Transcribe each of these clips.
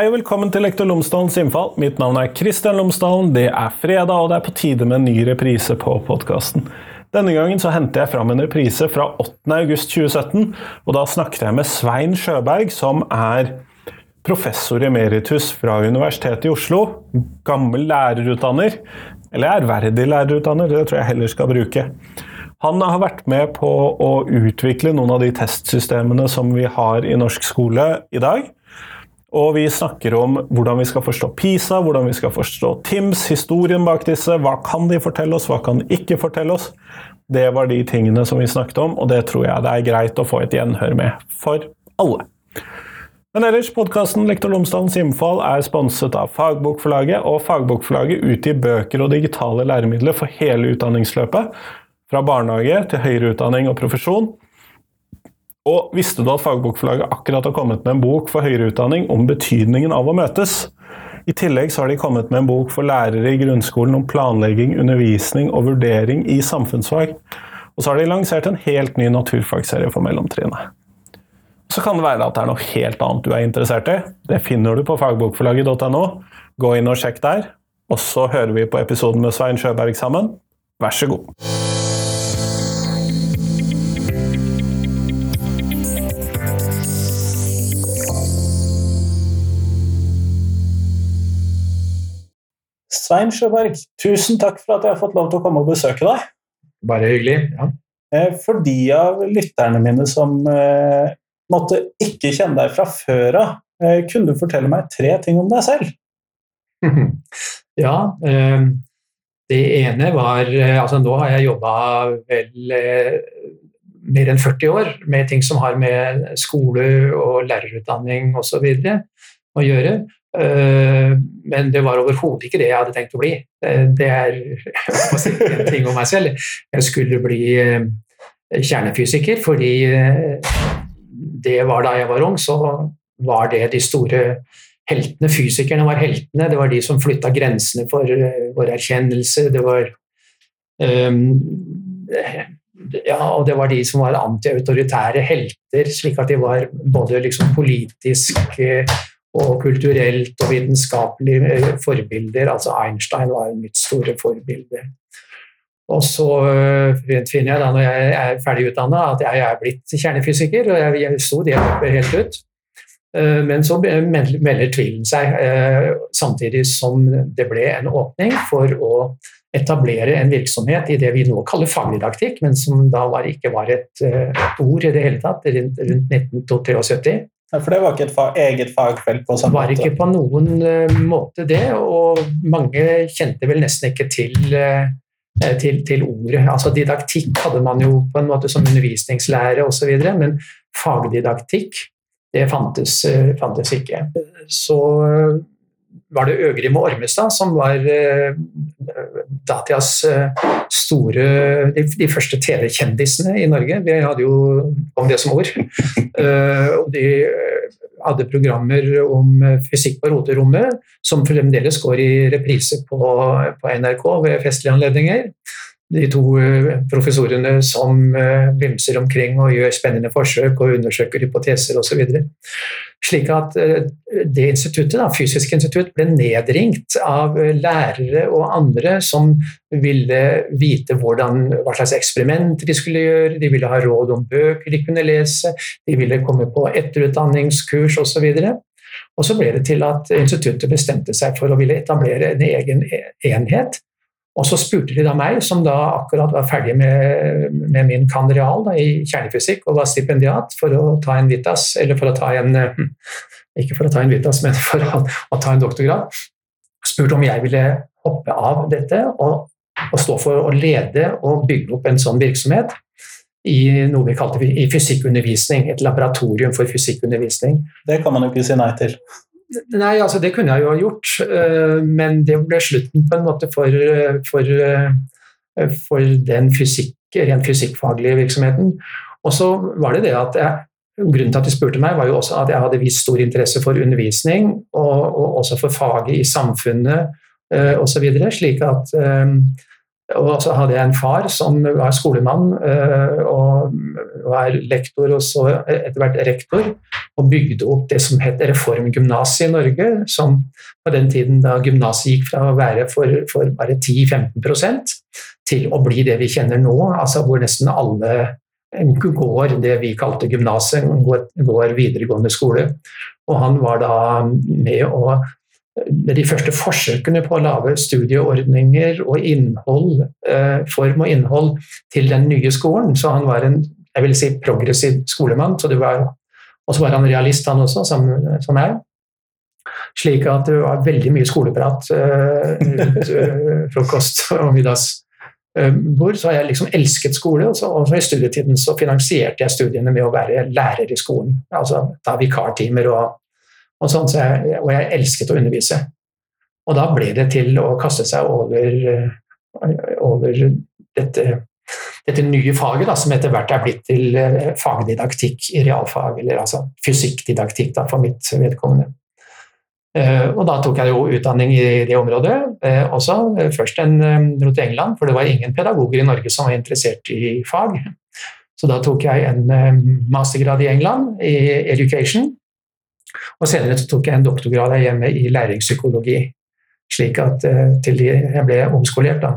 Hei og velkommen til Lektor Lomsdalens innfall. Mitt navn er Kristian Lomsdalen. Det er fredag, og det er på tide med en ny reprise på podkasten. Denne gangen så henter jeg fram en reprise fra 8.8.2017, og da snakket jeg med Svein Sjøberg, som er professor emeritus fra Universitetet i Oslo. Gammel lærerutdanner. Eller ærverdig lærerutdanner, det tror jeg heller skal bruke. Han har vært med på å utvikle noen av de testsystemene som vi har i norsk skole i dag. Og vi snakker om hvordan vi skal forstå PISA, hvordan vi skal forstå TIMS, historien bak disse. Hva kan de fortelle oss, hva kan de ikke fortelle oss? Det var de tingene som vi snakket om, og det tror jeg det er greit å få et gjenhør med for alle. Men ellers, podkasten Lektor Lomsdalens innfall er sponset av Fagbokforlaget, og Fagbokforlaget utgir bøker og digitale læremidler for hele utdanningsløpet. Fra barnehage til høyere utdanning og profesjon. Og visste du at Fagbokforlaget akkurat har kommet med en bok for høyere utdanning om betydningen av å møtes? I tillegg har de kommet med en bok for lærere i grunnskolen om planlegging, undervisning og vurdering i samfunnsfag. Og så har de lansert en helt ny naturfagserie for mellomtrinnet. Så kan det være at det er noe helt annet du er interessert i. Det finner du på fagbokforlaget.no. Gå inn og sjekk der. Og så hører vi på episoden med Svein Sjøberg sammen. Vær så god. Svein Sjøberg, tusen takk for at jeg har fått lov til å komme og besøke deg. Bare hyggelig. ja. Eh, for de av lytterne mine som eh, måtte ikke kjenne deg fra før av, eh, kunne du fortelle meg tre ting om deg selv? ja, eh, det ene var eh, Altså, nå har jeg jobba vel eh, mer enn 40 år med ting som har med skole og lærerutdanning osv. å gjøre. Eh, men det var overhodet ikke det jeg hadde tenkt å bli. Eh, det er en ting om meg selv. Jeg skulle bli eh, kjernefysiker fordi det var da jeg var ung, så var det de store heltene. Fysikerne var heltene. Det var de som flytta grensene for vår erkjennelse. Det var um, ja, og det var de som var antiautoritære helter, slik at de var både liksom politisk og kulturelt og vitenskapelige eh, forbilder. Altså Einstein var mitt store forbilde. Og så eh, finner jeg da når jeg er ferdig utdanna at jeg er blitt kjernefysiker, og jeg, jeg sto det helt ut. Eh, men så melder tvilen seg, samtidig som det ble en åpning for å etablere en virksomhet i det vi nå kaller fagdidaktikk, men som da var, ikke var et, et, ord i det hele tatt, rundt 1973. For det var ikke et fag, eget fagfelt? på samme måte? Det var ikke på noen uh, måte det, og mange kjente vel nesten ikke til, uh, til, til, ordet. Altså Didaktikk hadde man jo på en måte som undervisningslære osv., men fagdidaktikk det fantes, fantes ikke. Så var det Øgrim og Ormestad som var uh, datidas uh, store de, de første TV-kjendisene i Norge. Vi hadde jo om det som ord. Uh, og de hadde programmer om fysikk på roterommet, som fremdeles går i reprise på, på NRK ved festlige anledninger de to professorene som vimser omkring og gjør spennende forsøk og undersøker hypoteser osv. Slik at eh, det instituttet, da, Fysisk institutt, ble nedringt av eh, lærere og andre som ville vite hvordan, hva slags eksperimenter de skulle gjøre, de ville ha råd om bøker de kunne lese, de ville komme på etterutdanningskurs osv. Og så ble det til at instituttet bestemte seg for å ville etablere en egen e-, enhet og så spurte de da meg, som da akkurat var ferdig med, med min cand.real i kjernefysikk og var stipendiat, for å ta en Vitas, eller for å ta en Ikke for å ta en Vitas, men for å, å ta en doktorgrad. Spurte om jeg ville hoppe av dette og, og, stå for å lede og bygge opp en sånn virksomhet i noe vi kalte i fysikkundervisning, et laboratorium for fysikkundervisning. Det kan man jo ikke si nei til. Nei, altså det kunne jeg jo ha gjort, eh, men det ble slutten på en måte for, for, eh, for den fysikk, rent fysikkfaglige virksomheten. Og så var det det at jeg, Grunnen til at de spurte meg, var jo også at jeg hadde vist stor interesse for undervisning, og, og også for faget i samfunnet uh, osv. Slik at Og så hadde jeg en far som var skolemann og var lektor, og så etter hvert rektor, og bygde opp det som het Reformgymnaset i Norge, som på den tiden da gymnaset gikk fra å være for, for bare 10-15% til å bli det vi kjenner nå, altså hvor nesten alle går det vi kalte gymnaset, går, går, videregående skole. Og han var da med å med de første forsøkene på å lage studieordninger og innhold, eh, form og innhold til den nye skolen. Så han var en jeg vil si, progressiv skolemann. så Og så var han realist, han også, som, som jeg. Slik at det var veldig mye skoleprat eh, rundt eh, frokost og middags hvor så har jeg liksom elsket skole, og så, og så i studietiden så finansierte jeg studiene med å være lærer i skolen. Altså ta vikartimer og, og sånn, så jeg, og jeg elsket å undervise. Og da ble det til å kaste seg over, over dette, dette, nye faget, da, som etter hvert er blitt til eh, fagdidaktikk i realfag, eller altså fysikkdidaktikk da, for mitt vedkommende. Eh, og da tok jeg jo utdanning i det området eh, også. Først en dro til England, for det var ingen pedagoger i Norge som var interessert i fag. Så da tok jeg en mastergrad i England, i education. Og senere tok jeg en doktorgrad her hjemme i læringspsykologi. Slik at til jeg ble omskolert da,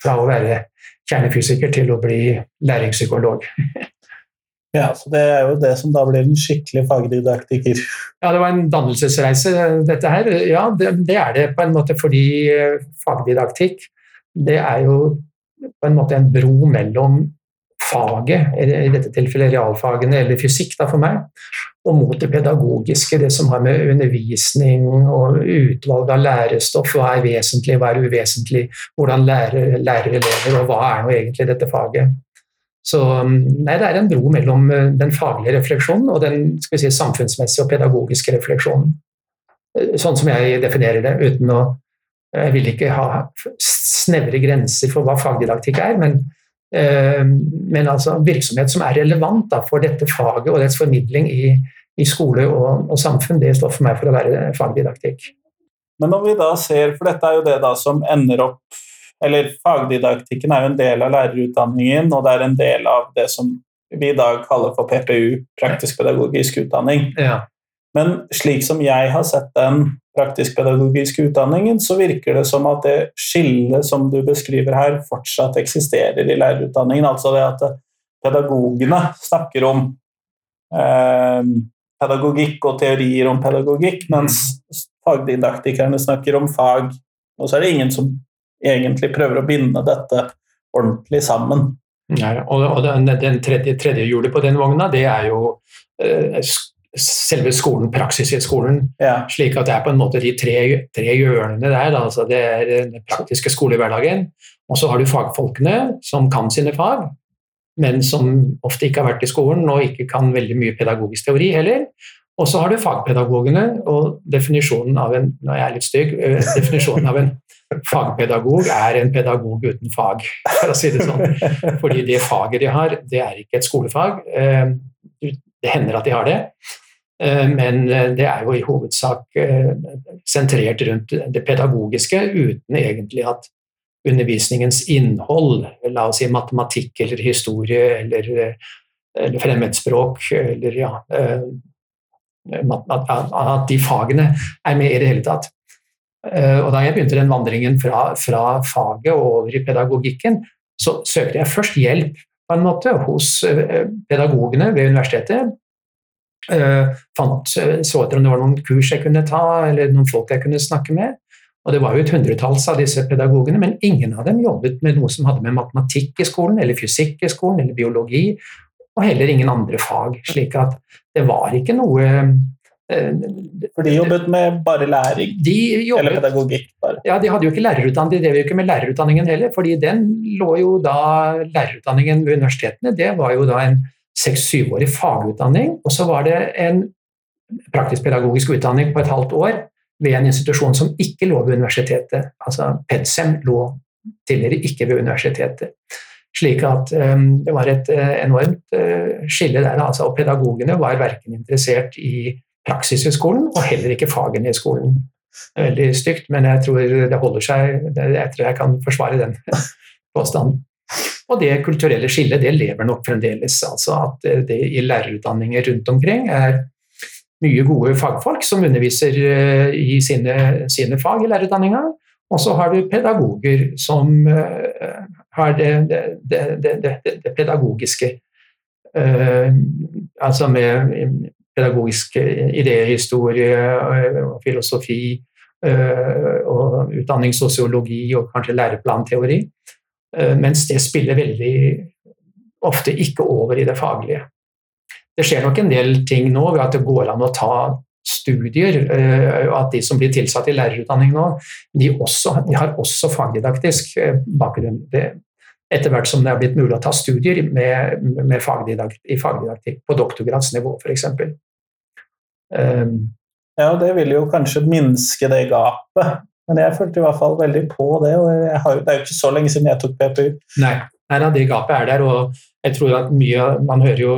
fra å være kjernefysiker til å bli læringspsykolog. Ja, så Det er jo det som da blir en skikkelig fagdidaktiker. Ja, det var en dannelsesreise, dette her. Ja, det, det, er det på en måte fordi eh, fagdidaktikk det er jo på en måte en bro mellom faget, i dette tilfellet realfagene eller fysikk da for meg, og mot det pedagogiske, det som har med undervisning og utvalg av lærestoff, hva er vesentlig, hva er uvesentlig, hvordan lærer, lærer elever, og hva er nå egentlig dette faget. Så um, nei, det er en bro mellom uh, den faglige refleksjonen og den si, samfunnsmessige og pedagogiske refleksjonen. Uh, sånn som jeg definerer det, uten å Jeg vil ikke ha snevre grenser for hva fagdidaktikk er, men, men altså virksomhet som er relevant da, for dette faget og dets formidling i, i skole og, og, samfunn, det står for meg for å være fagdidaktikk. Men om vi da ser, for dette er jo det da som ender opp eller fagdidaktikken er jo en del av lærerutdanningen, og det er en del av det som vi i dag kaller for PPU, praktisk pedagogisk utdanning. Ja. Men slik som jeg har sett den praktisk-pedagogiske utdanningen, så virker det som at det skillet som du beskriver her, fortsatt eksisterer i lærerutdanningen. Altså det at pedagogene snakker om eh, pedagogikk og teorier om pedagogikk, mens mm. fagdidaktikerne snakker om fag. Og så er det ingen som egentlig prøver å binde dette ordentlig sammen. Ja, og den, den tredje, tredje hjulet på den vogna, det er jo eh, selve skolen, praksis i skolen. Ja. Slik at det er på en måte de tre, tre hjørnene der. Altså det er den praktiske skolehverdagen, og så har du fagfolkene som kan sine fag, men som ofte ikke har vært i skolen og ikke kan veldig mye pedagogisk teori heller. Og så har du fagpedagogene, og definisjonen av en nå er jeg litt stygg, eh, definisjonen av en fagpedagog er en pedagog uten fag, for å si det sånn. Fordi det faget de har, det er ikke et skolefag. Eh, det hender at de har det, eh, men det er jo i hovedsak sentrert rundt det pedagogiske, uten egentlig at undervisningens innhold, la oss si matematikk eller historie eller, eller fremmedspråk eller ja, at de fagene er med i det hele tatt. Eh, og da jeg begynte den vandringen fra, fra faget og over i pedagogikken, så søkte jeg først hjelp på en måte hos eh, pedagogene ved universitetet. Eh, fant, så etter om det var noen kurs jeg kunne ta, eller noen folk jeg kunne snakke med. Og Det var jo et hundretalls av disse pedagogene, men ingen av dem jobbet med noe som hadde med matematikk i skolen, eller fysikk i skolen, eller biologi og heller ingen andre fag. slik at det var ikke noe eh, for de jobbet med bare læring? Jobbet, eller pedagogikk? bare? Ja, De hadde jo ikke lærerutdanning, de drev jo ikke med lærerutdanningen heller. fordi den lå jo da Lærerutdanningen ved universitetene det var jo da en seks-syvårig fagutdanning. Og så var det en praktisk-pedagogisk utdanning på et halvt år ved en institusjon som ikke lå ved universitetet. Altså PEDSEM lå tidligere ikke ved universitetet. Slik at um, det var et uh, enormt uh, skille der. Altså, og pedagogene var verken interessert i praksis i skolen, og heller ikke fagene i skolen. Det er Veldig stygt, men jeg tror det holder seg. Jeg tror jeg kan forsvare den, påstanden. Og det kulturelle skillet det lever nok fremdeles. altså At det i lærerutdanninger rundt omkring er mye gode fagfolk som underviser eh, i sine, sine fag i lærerutdanninga. Og så har du pedagoger som uh, har det, det, det, det pedagogiske. Uh, altså med pedagogisk idéhistorie og filosofi uh, og utdanningssosiologi og kanskje læreplanteori. mens det spiller veldig ofte ikke over i det faglige. Det skjer nok en del ting nå ved at det går an å ta studier, og at de som blir tilsatt i lærerutdanning nå, de, også, de har også fagdidaktisk eh, bakgrunn. Etter hvert som det er blitt mulig å ta studier med, med fagdidakt, i fagdidaktikk på doktorgradsnivå, f.eks. Um, ja, det vil jo kanskje minske det gapet, men jeg følte i hvert fall veldig på det. og har, Det er jo ikke så lenge siden jeg tok PPU. Nei, nei det gapet er der, og jeg tror at mye Man hører jo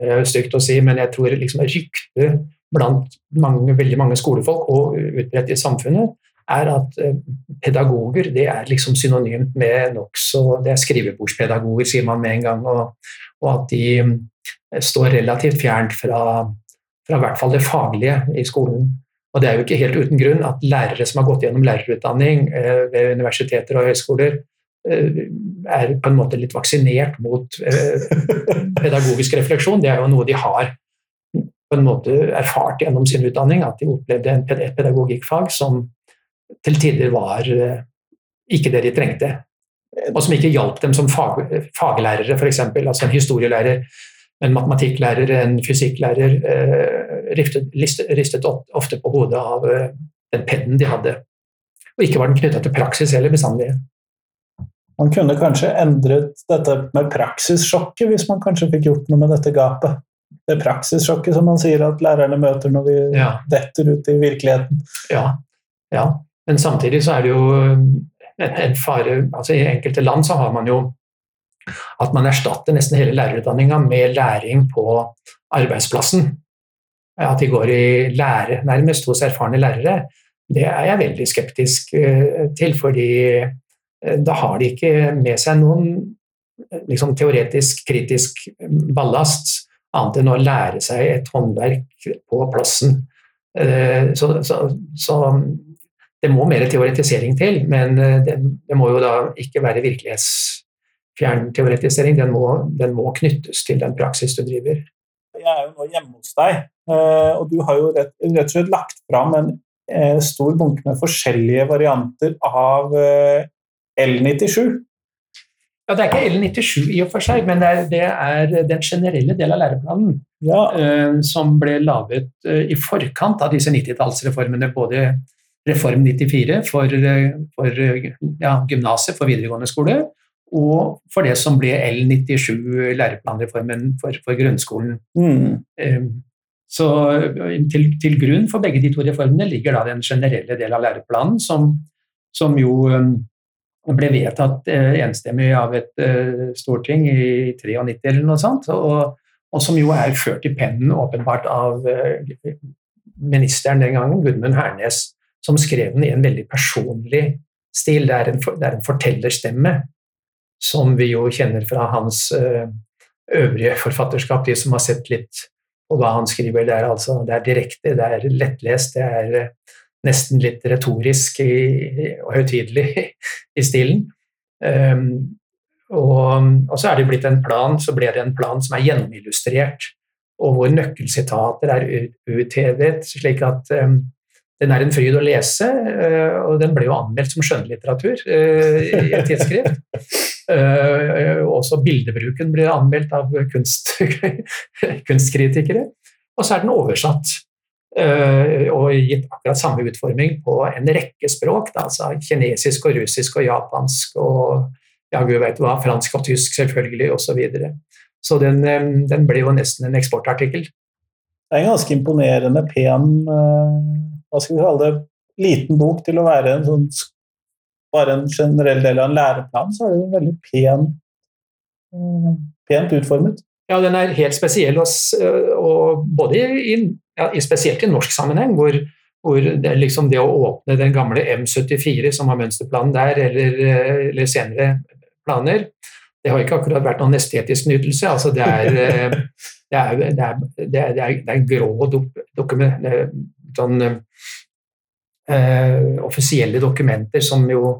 det er stygt å si, men jeg tror liksom ryktet blant mange, veldig mange skolefolk og utbredt i samfunnet er at eh, pedagoger det er liksom synonymt med nokså Det er skrivebordspedagoger, sier man med en gang, og, og at de eh, står relativt fjernt fra, fra i hvert fall det faglige i skolen. Og det er jo ikke helt uten grunn at lærere som har gått gjennom lærerutdanning eh, ved universiteter og høyskoler, Eh, er på en måte litt vaksinert mot eh, pedagogisk refleksjon. Det er jo noe de har på en måte erfart gjennom sin utdanning, at de opplevde et pedagogikkfag som til tider var ikke det de trengte. Og som ikke hjalp dem som fag, faglærere, f.eks. Altså en historielærer, en matematikklærer, en fysikklærer ristet, ristet ofte på hodet av den pennen de hadde. Og ikke var den knytta til praksis heller bestandig. Man kunne kanskje endret dette med praksissjokket, hvis man kanskje fikk gjort noe med dette gapet. Det praksissjokket som man sier at lærerne møter når vi ja. detter ut i virkeligheten. Ja. ja, men samtidig så er det jo en fare altså I enkelte land så har man jo at man erstatter nesten hele lærerutdanninga med læring på arbeidsplassen. At de går i lære nærmest hos erfarne lærere, det er jeg veldig skeptisk eh, til. fordi Eh, da har de ikke med seg noen eh, liksom, teoretisk, kritisk ballast, annet enn å lære seg et håndverk på plassen. Så, så, så det må mer teoretisering til, men det, det, må jo da ikke være virkelighetsfjern teoretisering. Den må, den må, knyttes til den praksis du driver. Jeg er jo nå hjemme hos deg, og du har jo rett, rett og slett lagt fram en stor bunke med forskjellige varianter av L97? Ja, Det er ikke L97 i og for seg, men det er, det er den generelle del av læreplanen ja. uh, som ble laget uh, i forkant av disse 90-tallsreformene. Både Reform 94 for, uh, for ja, gymnaset, for videregående skole, og for det som ble L97, læreplanreformen for, for grunnskolen. Mm. Så til, til, grunn for begge de to reformene ligger da den generelle del av læreplanen, som, som jo ble vedtatt eh, enstemmig av et eh, storting i 93 eller noe sånt, og, og, som jo er ført i pennen åpenbart av eh, ministeren den gangen, Gudmund Hernes, som skrev den i en veldig personlig stil. Det er en, det er en fortellerstemme som vi jo kjenner fra hans øvrige forfatterskap, de som har sett litt på hva han skriver. Det er, altså, det er direkte, det er lettlest, det er nesten litt retorisk og høytidelig i stilen. Um, og, og, så er det blitt en plan, så ble det en plan som er gjennomillustrert, og hvor nøkkelsitater er uthevet, slik at um, den er en fryd å lese, og den ble jo anmeldt som skjønnlitteratur uh, i et tidsskrift. Uh, også bildebruken blir anmeldt av kunst, kunstkritikere. Og så er den oversatt. Eh, og gitt akkurat samme utforming på en rekke språk. Da, altså kinesisk og russisk og japansk og ja, gud veit hva, fransk og tysk selvfølgelig osv. Så, videre. så den, eh, den, ble jo nesten en eksportartikkel. Det er en ganske imponerende pen eh, hva skal vi kalle det, liten bok til å være en sånn, bare en generell del av en læreplan, så er det jo veldig pen, pent utformet. Ja, den er helt spesiell, og, og både i, ja, spesielt i norsk sammenheng, hvor, hvor det, liksom det å åpne den gamle M74 som har mønsterplanen der, eller, eller senere planer, det har ikke akkurat vært noen estetisk nytelse. Altså det, er, det, er, det, er, det, er, det er grå dokument, sånn, uh, offisielle dokumenter som jo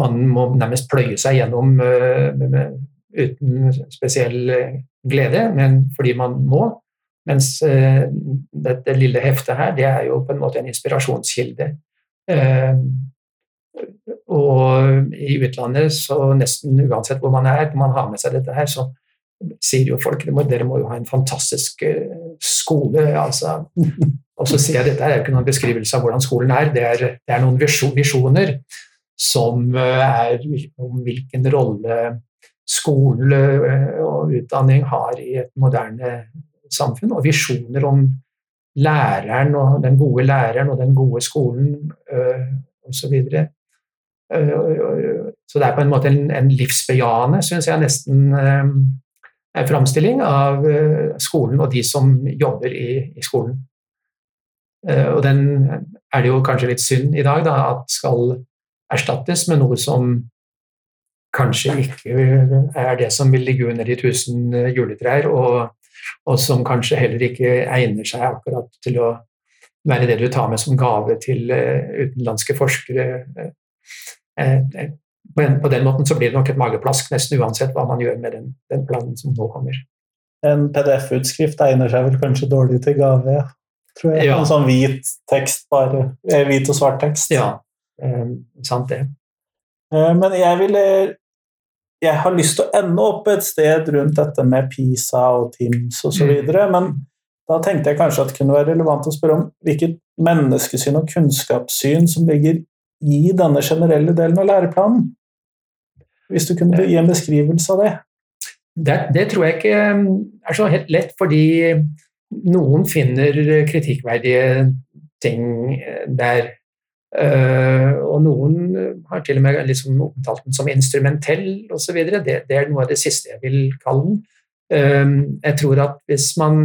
man må nærmest pløye seg gjennom uh, uten spesiell glede, men fordi man må. Mens eh, dette lille heftet her, det er jo på en måte en inspirasjonskilde. Uh, og i utlandet, så nesten uansett hvor man er, når man har med seg dette her, så sier jo folk dere må jo ha en fantastisk uh, skole. altså. Og så sier jeg dette er jo ikke noen beskrivelse av hvordan skolen er, det er, det er noen visjoner som er om hvilken rolle skole og utdanning har i et moderne samfunn, og visjoner om læreren og den gode læreren og den gode skolen øh, osv. Så, så det er på en måte en, en livsbejaende, syns jeg nesten, en framstilling av skolen og de som jobber i, i skolen. Og den er det jo kanskje litt synd i dag da, at skal erstattes med noe som kanskje ikke er det som vil ligge under de tusen juletrær, og og som kanskje heller ikke egner seg akkurat til å være det du tar med som gave til uh, utenlandske forskere. Men på den måten så blir det nok et mageplask nesten uansett hva man gjør med den, den planen som nå kommer. En PDF-utskrift egner seg vel kanskje dårlig til gave, tror jeg. Ja. En sånn hvit tekst, bare. Hvit og svart tekst. Ja, eh, sant det. Men jeg ville jeg har lyst til å ende opp et sted rundt dette med PISA og TIMS osv., mm. men da tenkte jeg kanskje at det kunne være relevant å spørre om hvilket menneskesyn og kunnskapssyn som ligger i denne generelle delen av læreplanen. Hvis du kunne gi en beskrivelse av det? Det, det tror jeg ikke um, er så helt lett, fordi noen finner kritikkverdige ting der Uh, og noen har til og med liksom omtalt den som instrumentell osv. Det, det er noe av det siste jeg vil kalle den. Uh, jeg tror at hvis man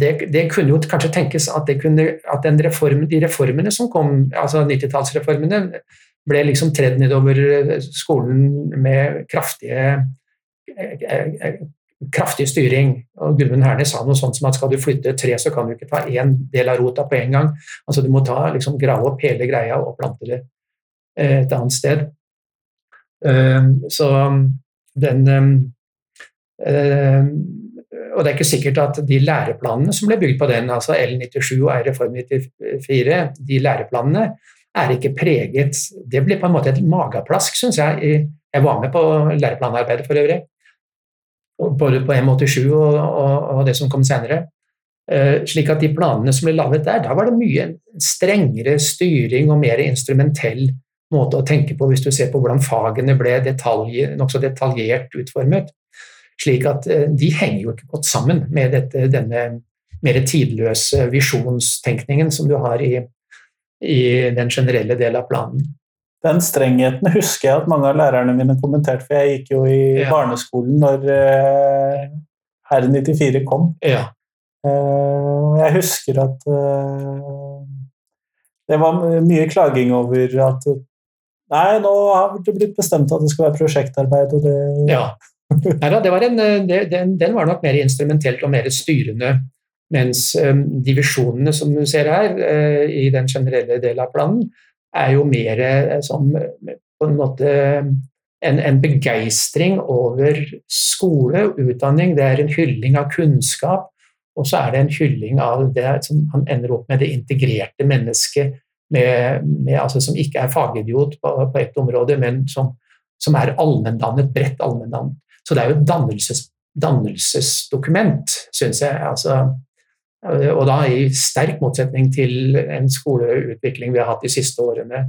det, det, kunne jo kanskje tenkes at, kunne, at reform, de reformene som kom, altså 90-tallsreformene, ble liksom tredd nedover skolen med kraftige eh, kraftig styring. og Gudmund Hernes sa noe sånt som at skal du flytte tre, så kan du ikke ta én del av rota på en gang. Altså Du må ta, liksom, grave opp hele greia og plante det eh, et annet sted. Ehm, så den ehm, Og det er ikke sikkert at de læreplanene som ble bygd på den, altså L97 og Reform 94, de læreplanene er ikke preget Det ble på en måte et mageplask, syns jeg. Jeg var med på læreplanarbeidet for øvrig både på M87 og, og, og det som kom senere. Uh, slik at de planene som ble laget der, da var det mye strengere styring og mer instrumentell måte å tenke på, hvis du ser på hvordan fagene ble detalj, nokså detaljert utformet. Slik at uh, de henger jo ikke godt sammen med dette, denne mer tidløse visjonstenkningen som du har i, i den generelle delen av planen. Den strengheten husker jeg at mange av lærerne mine kommenterte, for jeg gikk jo i ja. barneskolen når uh, Herre 94 kom. Ja. Uh, jeg husker at uh, det var mye klaging over at Nei, nå har det blitt bestemt at det skal være prosjektarbeid, og det Ja. Nei, da, var en, det, den, den, var nok mer instrumentelt og mer styrende. Mens um, divisjonene som du ser her, i den generelle delen av planen, er jo mer eh, som på en måte en, en begeistring over skole og utdanning. Det er en hylling av kunnskap, og så er det en hylling av det som han ender opp med det integrerte mennesket, med, med, altså, som ikke er fagidiot på, på ett område, men som, som er allmenndannet, bredt allmenndannet. Så det er jo et dannelses, dannelsesdokument, syns jeg. altså Eh, og da i sterk motsetning til en skoleutvikling vi har hatt de siste årene.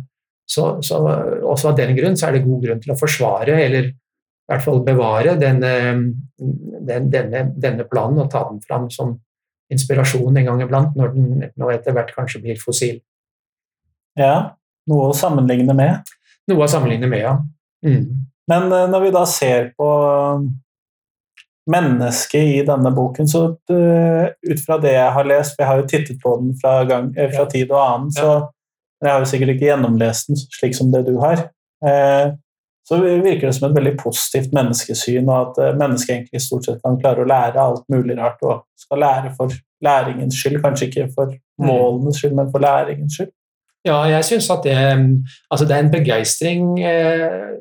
Så, så også av den grunn så er det god grunn til å forsvare, eller i hvert fall bevare, denne, den, denne, denne planen og ta den fram som inspirasjon en gang iblant, når den nå etter hvert kanskje blir fossil. Ja, noe å sammenligne med? Noe å sammenligne med, ja. Mm. Men eh, når vi da ser på mennesket i denne boken. Så ut fra det jeg har lest, for jeg har jo tittet på den fra, gang, eh, fra tid og annen, så jeg har jo sikkert ikke gjennomlest den slik som det du har. Eh, så virker det som et veldig positivt menneskesyn, og at eh, mennesket egentlig stort sett kan klare å lære alt mulig rart, og skal lære for læringens skyld, kanskje ikke for målenes skyld, men for læringens skyld. Ja, jeg syns at det, altså det er en begeistring eh,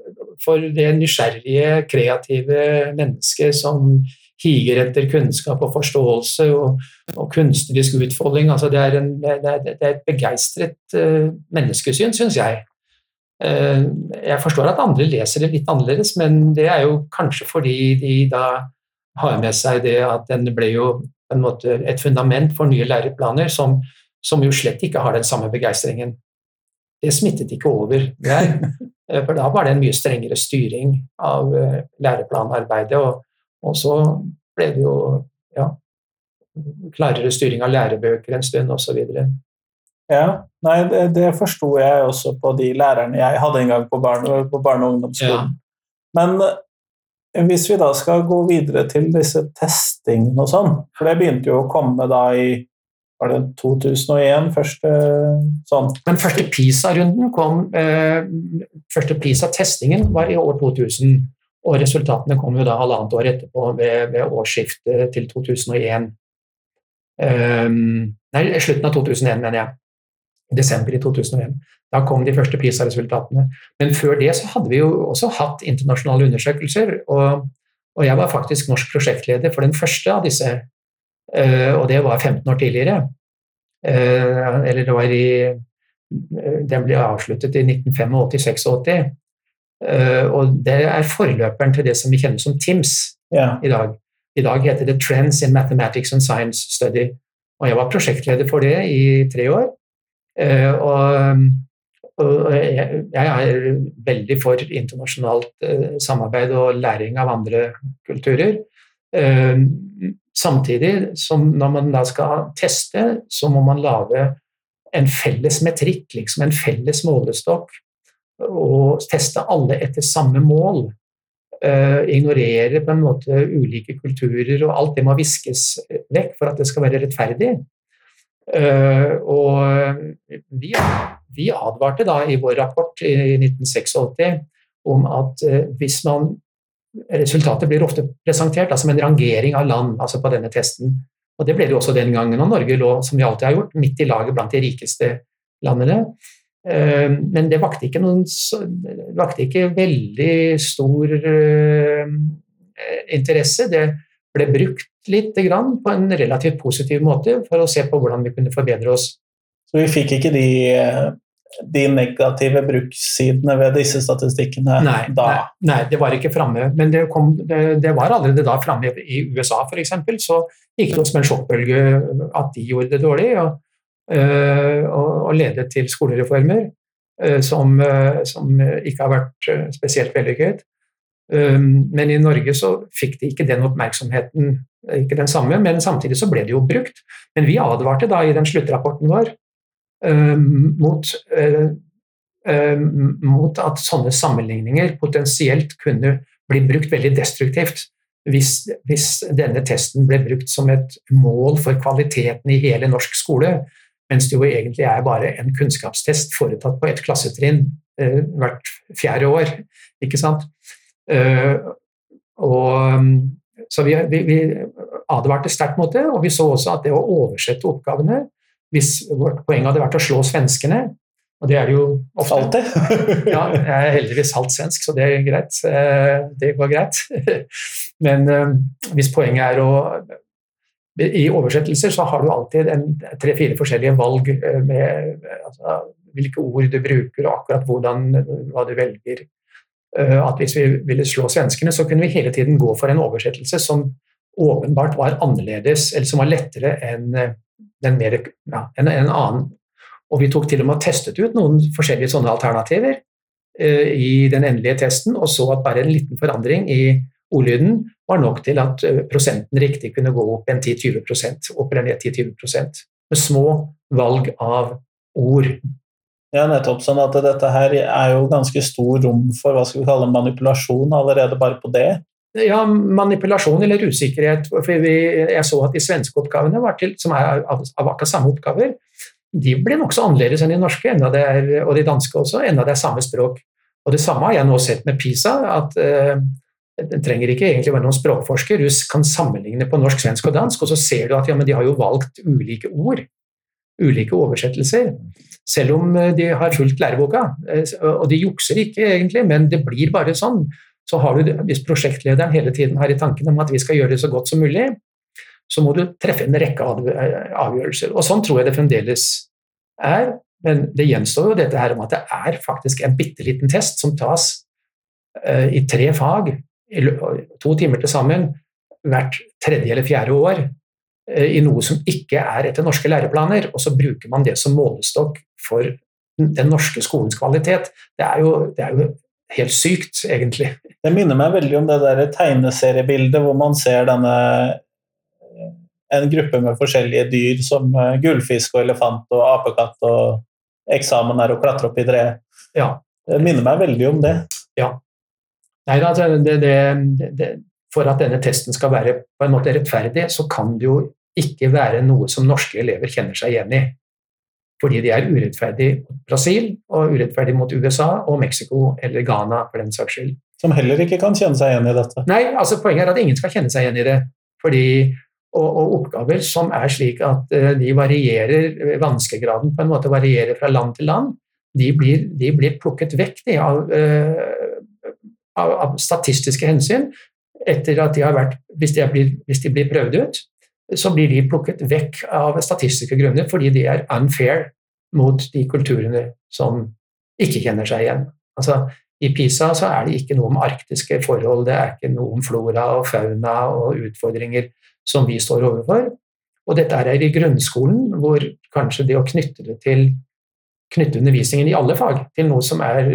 for det nysgjerrige, kreative mennesket som higer etter kunnskap og forståelse og, og kunstnerisk utfolding. Altså det, er en, det, er, det, er et begeistret uh, menneskesyn, syns jeg. Uh, jeg forstår at andre leser det litt annerledes, men det er jo kanskje fordi de da har med seg det at den ble jo på en måte et fundament for nye læreplaner som, som jo slett ikke har den samme begeistringen. Det smittet ikke over Det eh, for da var det en mye strengere styring av læreplanarbeidet. og og så ble det jo ja, klarere styring av lærebøker en stund osv. Ja, nei, det, det forsto jeg også på de lærerne jeg hadde en gang på barne, på barne og ungdomsskolen. Ja. Men eh, hvis vi da skal gå videre til disse testingene og sånn, for det begynte jo å komme da i var det 2001 første sånn? Den første PISA-runden kom eh, Første PISA-testingen var i år 2000. Og resultatene kom jo da halvannet år etterpå, ved, ved årsskiftet til 2001. Um, ehm, nei, slutten av 2001, mener jeg. Desember i 2001. Da kom de første PISA-resultatene. Men før det så hadde vi jo også hatt internasjonale undersøkelser. Og, og jeg var faktisk norsk prosjektleder for den første av disse, og det var 15 år tidligere. Uh, eller det var i Den ble avsluttet i 1985-86. Eh, og det er forløperen til det som vi kjenner som TIMS ja. i dag. I dag heter det Trends in Mathematics and Science Study. Og jeg var prosjektleder for det i tre år. Eh, og, og jeg, er veldig for internasjonalt eh, samarbeid og læring av andre kulturer. Samtidig som når man da skal teste, så må man lage en felles metrikk, liksom en felles målestokk og teste alle etter samme mål. Uh, ignorere på en måte ulike kulturer, og alt det må viskes vekk for at det skal være rettferdig. Uh, og vi, vi, advarte da i vår rapport i 1986 om at uh, hvis man Resultatet blir ofte presentert som en rangering av land altså på denne testen. Og Det ble det også den gangen, og Norge lå som vi alltid har gjort, midt i laget blant de rikeste landene. Eh, men det vakte ikke, noen, vakte ikke veldig stor eh, interesse. Det ble brukt litt på en relativt positiv måte for å se på hvordan vi kunne forbedre oss. Så vi fikk ikke de, de negative brukssidene ved disse statistikkene nei, da? Nei, nei, det var ikke framme. Men det, kom, det, det, var allerede da framme i USA, f.eks. Så gikk det som en sjokkbølge at de gjorde det dårlig. og Eh, og ledet til skolereformer eh, som, eh, som ikke har vært spesielt vellykket. Men i Norge så fikk de ikke den oppmerksomheten, ikke den samme, men samtidig så ble det jo brukt. Men vi advarte da i den sluttrapporten vår mot, mot at sånne sammenligninger potensielt kunne bli brukt veldig destruktivt. Hvis, hvis, denne testen ble brukt som et mål for kvaliteten i hele norsk skole, mens det jo egentlig er bare en kunnskapstest foretatt på ett klassetrinn eh, hvert fjerde år. Ikke sant? Eh, og, så vi, vi, vi, advarte sterkt mot det, og vi så også at det å oversette oppgavene Hvis vårt poeng hadde vært å slå svenskene, og det er det jo ofte Alltid? ja, jeg er heldigvis halvt svensk, så det er greit. Eh, det går greit. Men eh, hvis poenget er å i oversettelser så har du alltid tre-fire forskjellige valg eh, med altså, hvilke ord du bruker og akkurat hvordan, hva du velger. At Hvis vi ville slå svenskene, så kunne vi hele tiden gå for en oversettelse som åpenbart var annerledes, eller som var lettere enn den mer, ja, en, en annen. Og vi tok til og med testet ut noen forskjellige sånne alternativer i den endelige testen, og så at bare en liten forandring i ordlyden var nok til at eh, prosenten riktig kunne gå opp en 10-20 opp eller ned 10-20% med små valg av ord. Ja, nettopp. Sånn at dette her er jo ganske stor rom for hva skal vi kalle manipulasjon allerede bare på det. Ja, manipulasjon eller usikkerhet. For vi, jeg så at de svenske oppgavene, til, som er av, akkurat samme oppgaver, de blir nokså annerledes enn de norske, er, og de danske også, enda det er samme språk. Og Det samme har jeg nå sett med PISA. at eh, Det trenger ikke egentlig være noen språkforsker. Russ kan sammenligne på norsk, svensk og dansk, og så ser du at ja, de har jo valgt ulike ord. Ulike oversettelser. Selv om eh, de har fulgt læreboka. Eh, og de jukser ikke egentlig, men det blir bare sånn. Så har du, Hvis prosjektlederen hele tiden har i tanken om at vi skal gjøre det så godt som mulig, så må du treffe en rekke avgjørelser. Og sånn tror jeg det fremdeles er. Men det gjenstår jo dette her om at det er faktisk en bitte liten test som tas uh, i tre fag, to timer til sammen, hvert tredje eller fjerde år, uh, i noe som ikke er etter norske læreplaner, og så bruker man det som målestokk for den norske skolens kvalitet. Det er jo, det er jo helt sykt, egentlig. Det minner meg veldig om det der tegneseriebildet hvor man ser denne en gruppe med forskjellige dyr som gullfisk og elefant og apekatt og eksamen er å klatre opp i treet. Ja. Det minner meg veldig om det. Ja. Nei, altså, det, det, det, for at denne testen skal være på en måte rettferdig, så kan det jo ikke være noe som norske elever kjenner seg igjen i. Fordi de er urettferdig mot Brasil og urettferdig mot USA og Mexico eller Ghana for den saks skyld. Som heller ikke kan kjenne seg igjen i dette? Nei, altså poenget er at ingen skal kjenne seg igjen i det. Fordi og, og, oppgaver som er slik at uh, de varierer Vanskegraden på en måte varierer fra land til land. De blir, de blir plukket vekk de, av, uh, av, av, statistiske hensyn etter at de har vært hvis de, blir, hvis de, blir, prøvd ut, så blir de plukket vekk av statistiske grunner fordi de er unfair mot de kulturene som ikke kjenner seg igjen. Altså, I PISA så er det ikke noe om arktiske forhold, det er ikke noe om flora og fauna og utfordringer som vi står overfor. Og dette er i grunnskolen, hvor kanskje det å knytte det til knytte undervisningen i alle fag til noe som er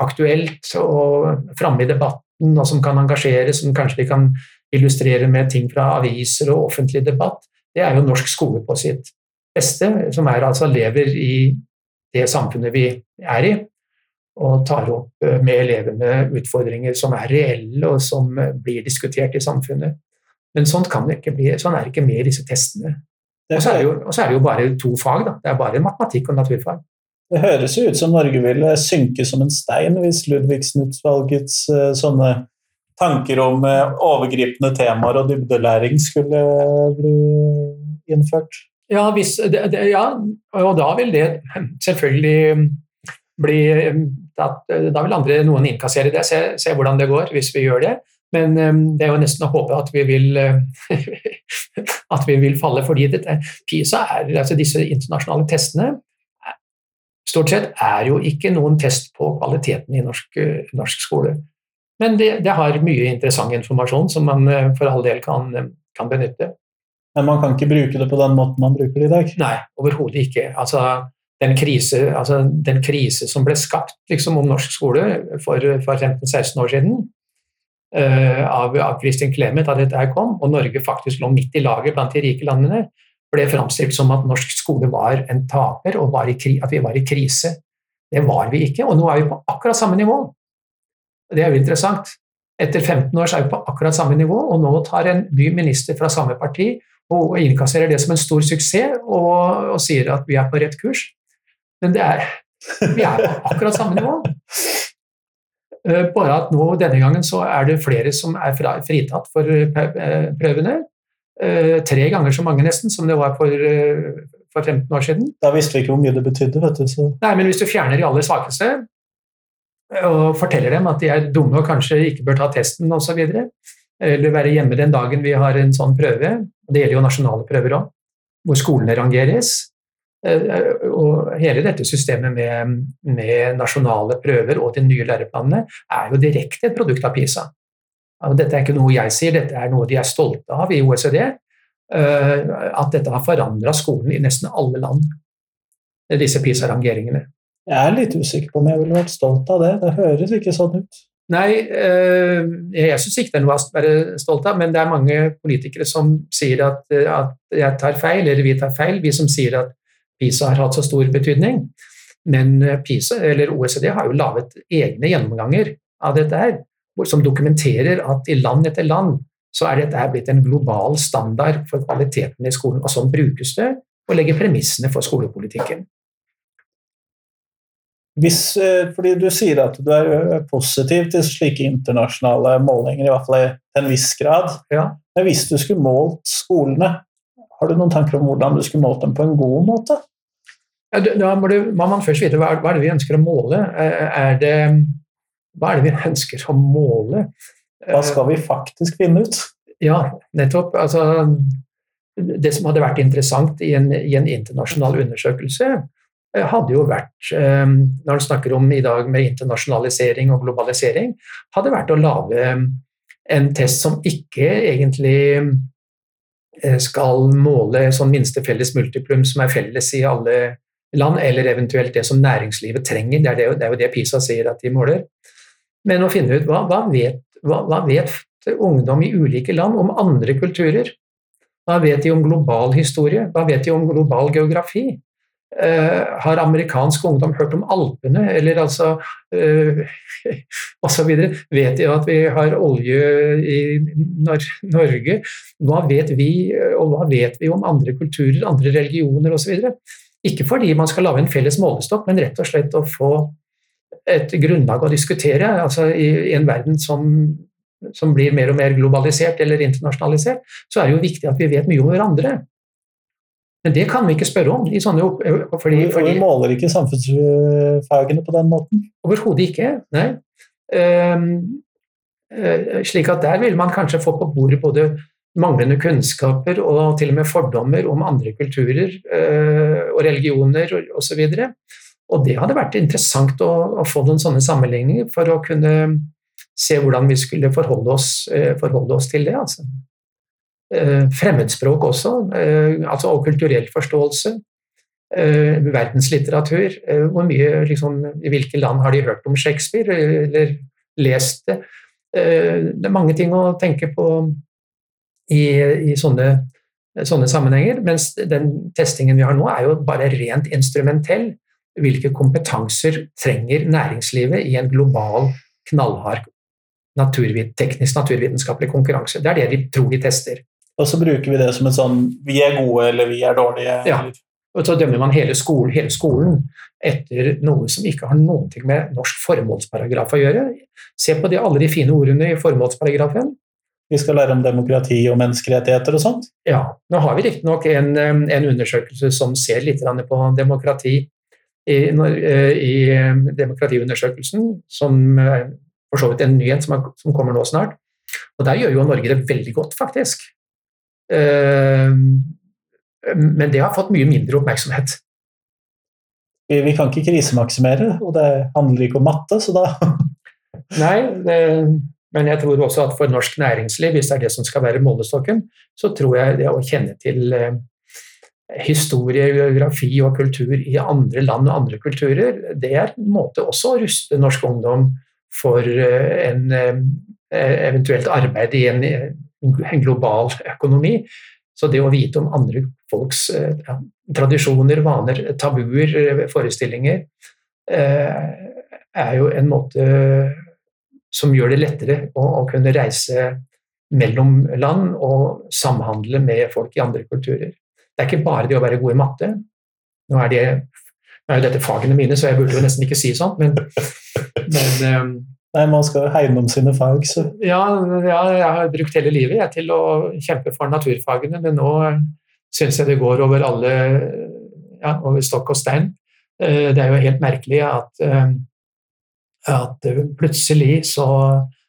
aktuelt og framme i debatten, og som kan engasjere, som kanskje de kan illustrere med ting fra aviser og offentlig debatt, det er jo norsk skole på sitt beste, som er altså lever i det samfunnet vi er i, og tar opp med elevene utfordringer som er reelle, og som blir diskutert i samfunnet. Men sånn, bli, sånn er det ikke med i disse testene. Og så, er er det jo bare to fag. Da. Det er bare matematikk og naturfag. Det høres jo ut som Norge ville synke som en stein hvis Ludvigsen-utvalgets uh, sånne tanker om uh, overgripende temaer og dybdelæring skulle bli innført. Ja, hvis, det, det, ja, og da vil det selvfølgelig bli Da, vil andre noen innkassere det, se, se hvordan det går hvis vi gjør det. Men det er jo nesten å håpe at vi vil, at vi vil falle, fordi dette, PISA er, altså disse internasjonale testene stort sett er jo ikke noen test på kvaliteten i norsk, norsk skole. Men det, det, har mye interessant informasjon som man eh, for all del kan, kan, benytte. Men man kan ikke bruke det på den måten man bruker det i dag? Nei, overhodet ikke. Altså, den, krise, altså, den krise som ble skapt liksom, om norsk skole for, for 15-16 år siden, uh, av, av Kristin Clemet da dette kom, og Norge faktisk lå midt i laget blant de rike landene, ble framstilt som at norsk skole var en taper, og i, at vi var i krise. Det var vi ikke, og nå er vi på akkurat samme nivå. Det er jo interessant. Etter 15 år så er vi på akkurat samme nivå, og nå tar en ny minister fra samme parti og innkasserer det som en stor suksess og, og sier at vi er på rett kurs. Men det er, vi er på akkurat samme nivå. Eh, bare at nå denne gangen så er det flere som er fritatt for eh, prøvene. Eh, tre ganger så mange nesten som det var for, for 15 år siden. Da visste vi ikke hvor mye det betydde. vet du. Så. Nei, men Hvis du fjerner de aller svakeste og forteller dem at de er dumme og kanskje ikke bør ta testen osv., eller være hjemme den dagen vi har en sånn prøve, det gjelder jo nasjonale prøver òg, hvor skolene rangeres, Eh, og hele dette systemet med, med, nasjonale prøver og de nye læreplanene er jo direkte et produkt av PISA. Dette er ikke noe jeg sier, dette er noe de er stolte av i OECD. Eh, at dette har forandra skolen i nesten alle land, disse PISA-rangeringene. Jeg er litt usikker på om jeg ville vært stolt av det. Det høres ikke sånn ut. Nei, eh, jeg syns ikke det er noe å være stolt av, men det er mange politikere som sier at, at jeg tar feil, eller vi tar feil. Vi som sier at PISA har hatt så stor betydning. Men eh, PISA, eller OECD har jo laget egne gjennomganger av dette her. som dokumenterer at i land etter land så er dette blitt en global standard for kvaliteten i skolen. Og sånn brukes det, og legger premissene for skolepolitikken. Hvis, eh, fordi Du sier at du er positiv til slike internasjonale målinger, i hvert fall til en viss grad. Ja. Men hvis du skulle målt skolene, har du noen tanker om hvordan du skulle målt dem på en god måte? Ja, da må, du, må, man først vite hva, hva, er det vi ønsker å måle. Er det, hva er det vi ønsker å måle? Hva skal vi faktisk finne ut? Ja, nettopp. Altså, det som hadde vært interessant i en, i en internasjonal undersøkelse, eh, hadde jo vært, eh, når en snakker om i dag med internasjonalisering og globalisering, hadde vært å lage en test som ikke egentlig eh, skal måle sånn minste felles multiplum som er felles i alle land, eller eventuelt det som næringslivet trenger. Det er, det, det er jo det PISA sier at de måler. Men å finne ut hva, hva, vet, hva, hva vet ungdom i ulike land om andre kulturer? Hva vet de om global historie? Hva vet de om global geografi? Uh, har amerikansk ungdom hørt om Alpene, eller altså uh, osv.? Vet de at vi har olje i Nor Norge? Hva vet vi, og hva vet vi om andre kulturer, andre religioner osv.? Ikke fordi man skal lage en felles målestokk, men rett og slett å få et grunnlag å diskutere. altså i en verden som som blir mer og mer globalisert eller internasjonalisert, så er det jo viktig at vi vet mye om hverandre. Men det kan vi ikke spørre om. Sånne, fordi, fordi, vi måler ikke samfunnsfagene på den måten? Overhodet ikke, nei. Um, slik at der vil man kanskje få på bordet både manglende kunnskaper og til og med fordommer om andre kulturer og religioner osv. Og, og, og det hadde vært interessant å, å få noen sånne sammenligninger for å kunne se hvordan vi skulle forholde oss, forholde oss til det. Altså. Eh, fremmedspråk også, eh, altså og kulturell forståelse. Verdenslitteratur. Hvor mye, liksom, I hvilke land har de hørt om Shakespeare, eller lest det? Det er mange ting å tenke på i, i sånne, sånne sammenhenger. Mens den testingen vi har nå, er jo bare rent instrumentell. Hvilke kompetanser trenger næringslivet i en global, knallhard naturvit teknisk naturvitenskapelig konkurranse. Det er det de tror de tester. Og så bruker vi det som et sånn vi er gode eller vi er dårlige. Ja. Og så dømmer man hele skolen, hele skolen, etter noe som ikke har noe med norsk formålsparagraf å gjøre. Se på de, alle de fine ordene i formålsparagrafen. Vi skal lære om demokrati og menneskerettigheter og sånt? Ja. Nå har vi riktignok en, en undersøkelse som ser litt på demokrati i, i demokratiundersøkelsen, som for så vidt en nyhet som, som, kommer nå snart. Og der gjør jo Norge det veldig godt, faktisk. Uh, men det har fått mye mindre oppmerksomhet. Vi, kan ikke krisemaksimere, og det handler ikke om matte, så da Nei, det, men jeg tror også at for norsk næringsliv, hvis det er det som skal være målestokken, så tror jeg det å kjenne til uh, historie, geografi og kultur i andre land og andre kulturer, det er en måte også å ruste norsk ungdom for eh, en eh, eventuelt arbeid i en, en, global økonomi. Så det å vite om andre folks eh, ja, tradisjoner, vaner, tabuer, forestillinger, er jo en måte som gjør det lettere å, å kunne reise mellom land og samhandle med folk i andre kulturer. Det er ikke bare det å være god i matte. Nå er det nå er jo dette fagene mine, så jeg burde jo nesten ikke si sånt, men, men Nei, man skal hegne om sine fag, så ja, ja, jeg har brukt hele livet jeg, til å kjempe for naturfagene, men nå syns jeg det går over alle ja, over stokk og stein. Eh, det er jo helt merkelig at, eh, at plutselig så,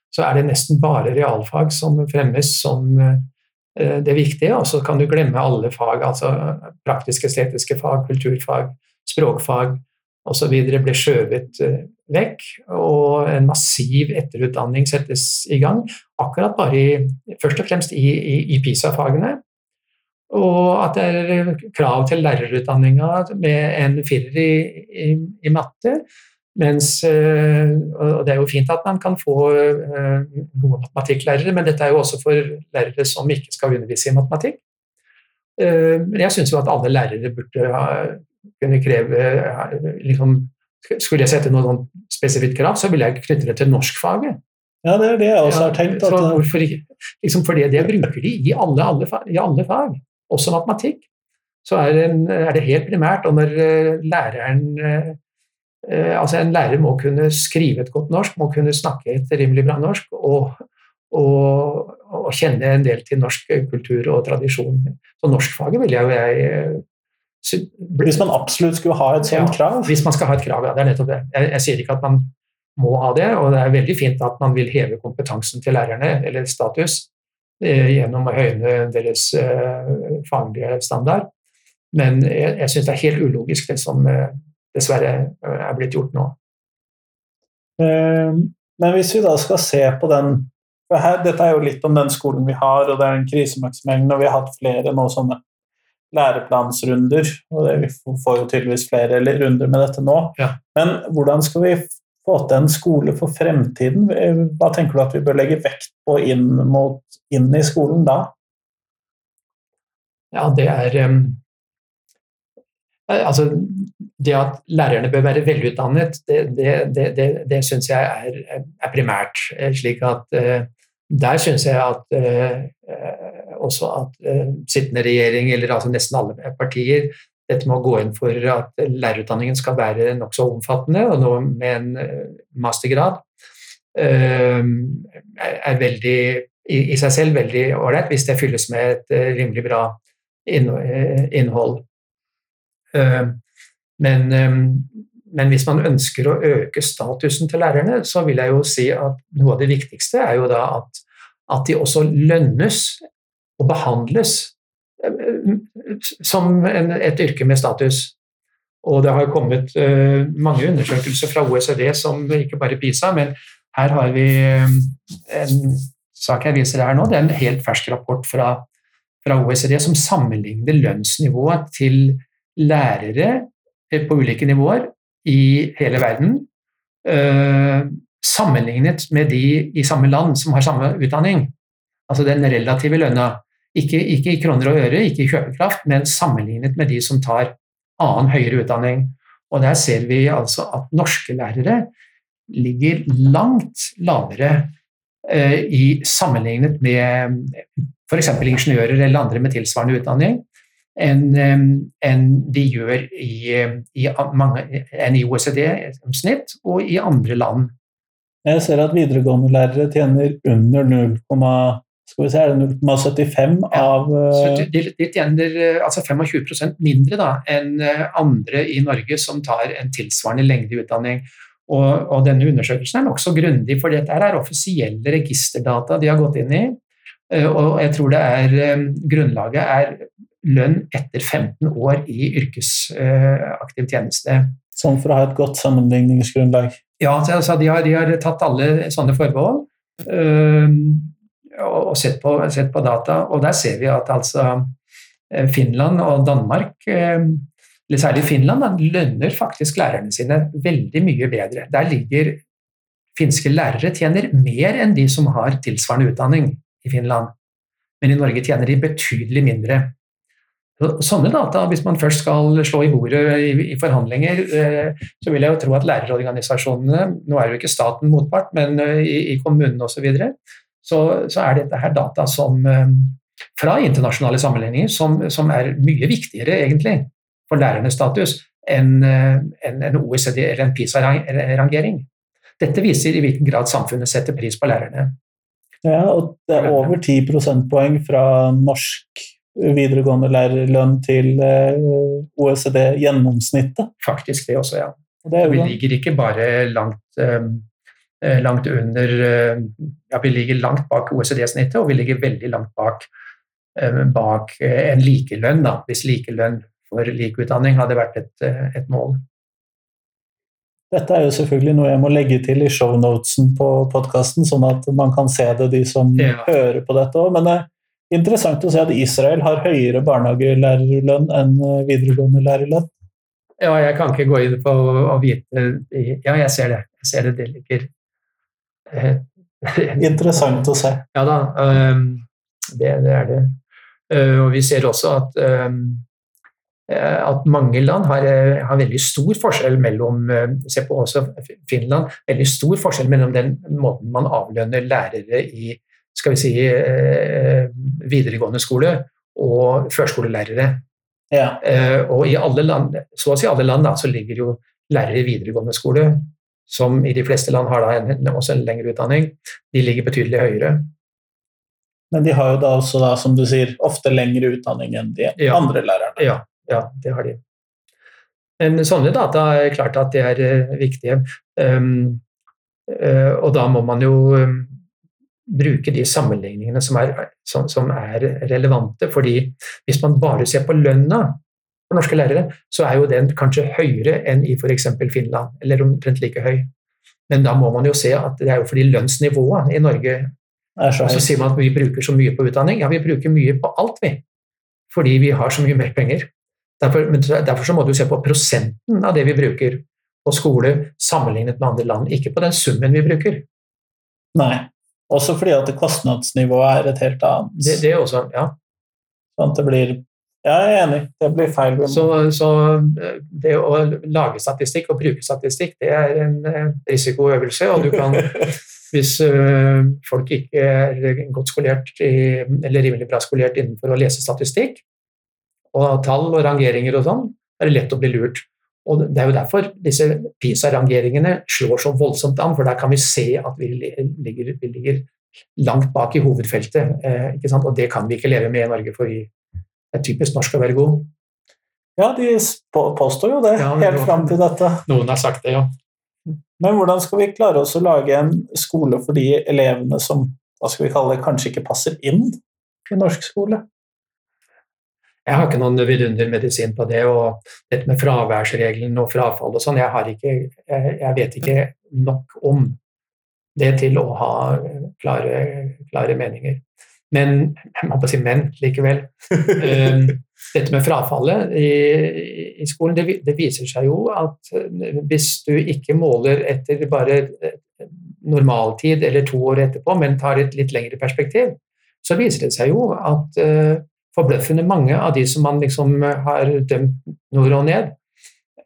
så, er det nesten bare realfag som fremmes som eh, det viktige, og så kan du glemme alle fag, altså praktiske, estetiske fag, kulturfag, språkfag osv. blir skjøvet eh, vekk, og en massiv etterutdanning settes i gang. Akkurat bare i, først og fremst i, i, i PISA-fagene. Og at det er krav til lærerutdanninga med en firer i, i, matte. Mens, eh, og Det er jo fint at man kan få eh, gode matematikklærere, men dette er jo også for lærere som ikke skal undervise i matematikk. Men jeg syns jo at alle lærere burde kunne kreve liksom, Skulle jeg sette noe spesifikt krav, så ville jeg knytte det til norskfaget. Ja, det er det jeg også har tenkt. At, hvorfor ikke? Liksom fordi det bruker de i alle, alle, i alle fag, også matematikk. Så er det, en, er det helt primært, og når eh, læreren eh, Altså, en lærer må kunne skrive et godt norsk, må kunne snakke et rimelig bra norsk, og, og, og kjenne en del til norsk kultur og tradisjon. Så norskfaget vil jeg jeg hvis man absolutt skulle ha et sånt Ja. krav hvis man skal ha et krav, ja. Det er nettopp det. Jeg, jeg sier ikke at man må ha det, og det er veldig fint at man vil heve kompetansen til lærerne, eller status, eh, gjennom å høyne deres eh, faglige standard. Men jeg, jeg syns det er helt ulogisk, det som eh, dessverre eh, er blitt gjort nå. Eh, Men hvis vi da skal se på den for her, Dette er jo litt om den skolen vi har, og det er en krisemaksimeringen, Og vi har hatt flere nå sånne læreplansrunder, og det, vi får jo tydeligvis flere runder med dette nå. Ja. Men hvordan skal vi få til en skole for fremtiden? Hva tenker du at vi bør legge vekt på inn, mot, inn i skolen da? Ja, det er eh, Altså, det at lærerne bør være velutdannet, det, det, det, det, syns jeg er, er primært. eh, Slik at uh, der syns jeg at eh, eh, også at eh, sittende regjering, eller altså nesten alle partier, dette med å gå inn for at lærerutdanningen skal være nokså omfattende, og nå med en eh, mastergrad, eh, er veldig i, i seg selv veldig ålreit hvis det fylles med et eh, rimelig bra inn- eh, innhold. Eh, Men, eh, men hvis man ønsker å øke statusen til lærerne, så vil jeg jo si at noe av det viktigste er jo da at, at de også lønnes og behandles eh, som en, et yrke med status. Og det har kommet uh, mange undersøkelser fra OECD, som ikke bare PISA, men her har vi eh, en sak jeg viser her nå. Det er en helt fersk rapport fra, fra OECD som sammenligner lønnsnivået til lærere eh, på ulike nivåer i hele verden, Uh, sammenlignet med de i samme land som har samme utdanning. Altså den relative lønna. Ikke, ikke i kroner og øre, ikke i kjøpekraft, men sammenlignet med de som tar annen høyere utdanning. Og der ser vi altså at norske lærere ligger langt lavere eh, i sammenlignet med f.eks. ingeniører eller andre med tilsvarende utdanning enn en de gjør i, i, mange, enn i OECD som snitt og i andre land. Jeg ser at videregående lærere tjener under 0, skal vi se, er det 0,75 Ja, av Så eh, de, de tjener eh, altså 25% mindre da, enn eh, andre i Norge som tar en tilsvarende lengde i utdanning. Og, og denne undersøkelsen er nokså grundig, for dette er offisielle registerdata de har gått inn i. Og jeg tror det er grunnlaget er lønn etter 15 år i yrkesaktiv tjeneste. Sånn for å ha et godt sammenligningsgrunnlag. Ja, altså, de, har, de har tatt alle sånne forbehold og, sett, på, sett på data, og der ser vi at altså eh, Finland og Danmark, øhm, eller særlig Finland, da, lønner faktisk lærerne sine veldig mye bedre. Der ligger finske lærere tjener mer enn de som har tilsvarende utdanning i Finland, men i Norge tjener de betydelig mindre. Sånne data, hvis man først skal slå i bordet i, forhandlinger, eh, så vil jeg jo tro at lærerorganisasjonene, nå er jo ikke staten motpart, men eh, i kommunene osv., så, så er dette her data som eh, fra internasjonale sammenligninger som, som er mye viktigere egentlig for lærernes status enn en, en OECD eller en PISA-rangering. Dette viser i hvilken grad samfunnet setter pris på lærerne. Ja, og det er over 10 prosentpoeng fra norsk videregående lærerlønn til eh, OECD-gjennomsnittet. Faktisk det også, ja. Og det Vi ligger ikke bare langt, eh, langt under eh, Ja, vi ligger langt bak OECD-snittet, og vi ligger veldig langt bak, eh, bak eh, en likelønn, da, hvis likelønn for lik utdanning hadde vært et, eh, et mål. Dette er jo selvfølgelig noe jeg må legge til i shownotesen på podkasten, sånn at man kan se det, de som Ja. hører på dette òg. Men det er interessant å se at Israel har høyere barnehagelærerlønn enn eh, videregående lærerlønn. Ja, jeg kan ikke gå inn på å vite Ja, jeg ser det. Jeg ser det, det ligger eh, Interessant å se. Ja da, øhm, det, det er det. Øh, og vi ser også at øhm, at mange land har, har, veldig stor forskjell mellom Se på også Finland. Veldig stor forskjell mellom den måten man avlønner lærere i skal vi si, videregående skole og førskolelærere. Ja. Og i alle land, så å si alle land da, så ligger jo lærere i videregående skole, som i de fleste land har en, også en lengre utdanning, de ligger betydelig høyere. Men de har jo da også, da, som du sier, ofte lengre utdanning enn de ja. andre lærerne. Ja, ja, det har de. Men sånne data er klart at de er uh, viktige. Um, uh, og da må man jo um, bruke de sammenligningene som er, som, som er, relevante. fordi hvis man bare ser på lønna for norske lærere, så er jo den kanskje høyere enn i f.eks. Finland, eller omtrent like høy. Men da må man jo se at det er jo fordi lønnsnivået i Norge er så, så sier man at vi bruker så mye på utdanning. Ja, vi bruker mye på alt, vi. Fordi vi har så mye mer penger. Derfor, derfor så må du se på prosenten av det vi bruker på skole sammenlignet med andre land, ikke på den summen vi bruker. Nei, også fordi at kostnadsnivået er et helt annet. Det, det også, ja. Sånn at det blir Ja, jeg er enig. Det blir feil. Så, så, eh, det å lage statistikk og bruke statistikk, det er en eh, risikoøvelse, og du kan hvis øh, folk ikke er godt skolert i, eller rimelig bra skolert innenfor å lese statistikk og tall og rangeringer og sånn, er det lett å bli lurt. Og Det er jo derfor disse PISA-rangeringene slår så voldsomt an, for der kan vi se at vi ligger, vi ligger langt bak i hovedfeltet. Eh, og det kan vi ikke leve med i Norge, for vi er typisk norsk å være god. Ja, de påstår jo det, ja, helt fram til dette. Noen har sagt det, ja. Men hvordan skal vi klare oss å lage en skole for de elevene som hva skal vi kalle det, kanskje ikke passer inn i norsk skole? Jeg har ikke noen vidundermedisin på det. Og dette med fraværsregelen og frafall og sånn, jeg, jeg, jeg, vet ikke nok om det til å ha klare, klare meninger. Men jeg må bare si men likevel. Ehm, dette med frafallet i, i skolen, det, det, viser seg jo at eh, hvis du ikke måler etter bare eh, normaltid eller to år etterpå, men tar et litt lengre perspektiv, så viser det seg jo at uh, forbløffende mange av de som man liksom har dømt nord og ned,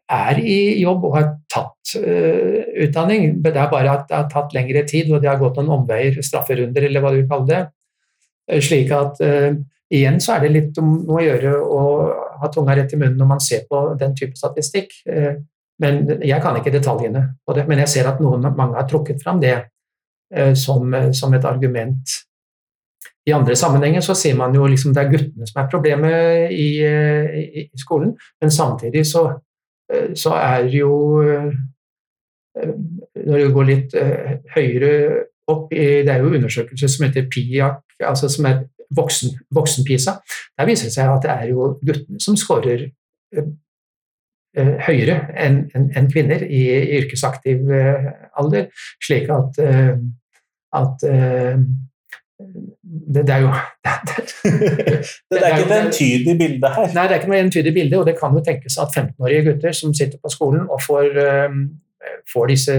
er i jobb og har tatt uh, utdanning. Det er bare at det har tatt lengre tid, og det har gått noen omveier, strafferunder eller hva du kaller det. Slik at uh, igjen så er det litt om å gjøre å ha tunga rett i munnen når man ser på den type statistikk. Uh, men Jeg kan ikke detaljene på det, men jeg ser at noen, mange har trukket fram det som, som, et argument. I andre sammenhenger så ser man jo liksom det er guttene som er problemet i, i, i skolen, men samtidig så, så er jo Når du går litt høyere opp i Det er jo undersøkelser som heter PIAC, altså som er voksen, voksen-PISA. Der viser det seg at det er jo guttene som skårer uh, høyere enn en, en kvinner i, i yrkesaktiv uh, alder, slik at, at det, det, er jo det, det, er ikke et entydig bilde her. Nei, det er ikke noe entydig bilde, og det kan jo tenkes at 15-årige gutter som sitter på skolen og får får disse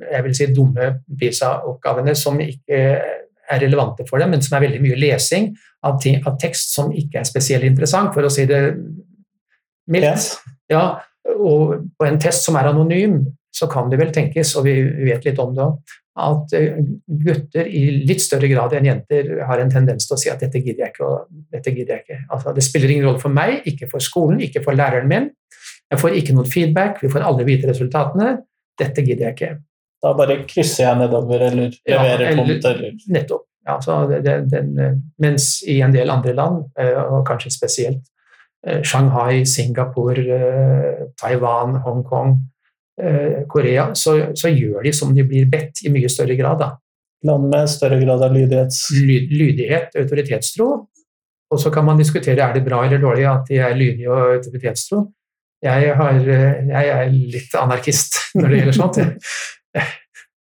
jeg vil si, dumme PISA-oppgavene som ikke er relevante for dem, men som er veldig mye lesing av, ting, av tekst som ikke er spesielt interessant, for å si det mildt. Ja, og på en test som er anonym, så kan det vel tenkes, og vi vet litt om det òg, at eh, gutter i litt større grad enn jenter har en tendens til å si at dette gidder jeg ikke. dette gidder jeg ikke. Altså, det spiller ingen rolle for meg, ikke for skolen, ikke for læreren min. Jeg får ikke noen feedback, vi får aldri vite resultatene. Dette gidder jeg ikke. Da bare krysser jeg nedover eller leverer ja, tomt? Eller... Nettopp. Ja, det, den, mens i en del andre land, eh, og kanskje spesielt eh, Shanghai, Singapore, eh, Taiwan, Hongkong, Korea, så, så, gjør de som de blir bedt, i mye større grad. Da. Land med større grad av lydighet? Lyd, lydighet, autoritetstro. Og så kan man diskutere er det bra eller dårlig at de er lydige og autoritetstro. Jeg, har, jeg er litt anarkist når det gjelder sånt.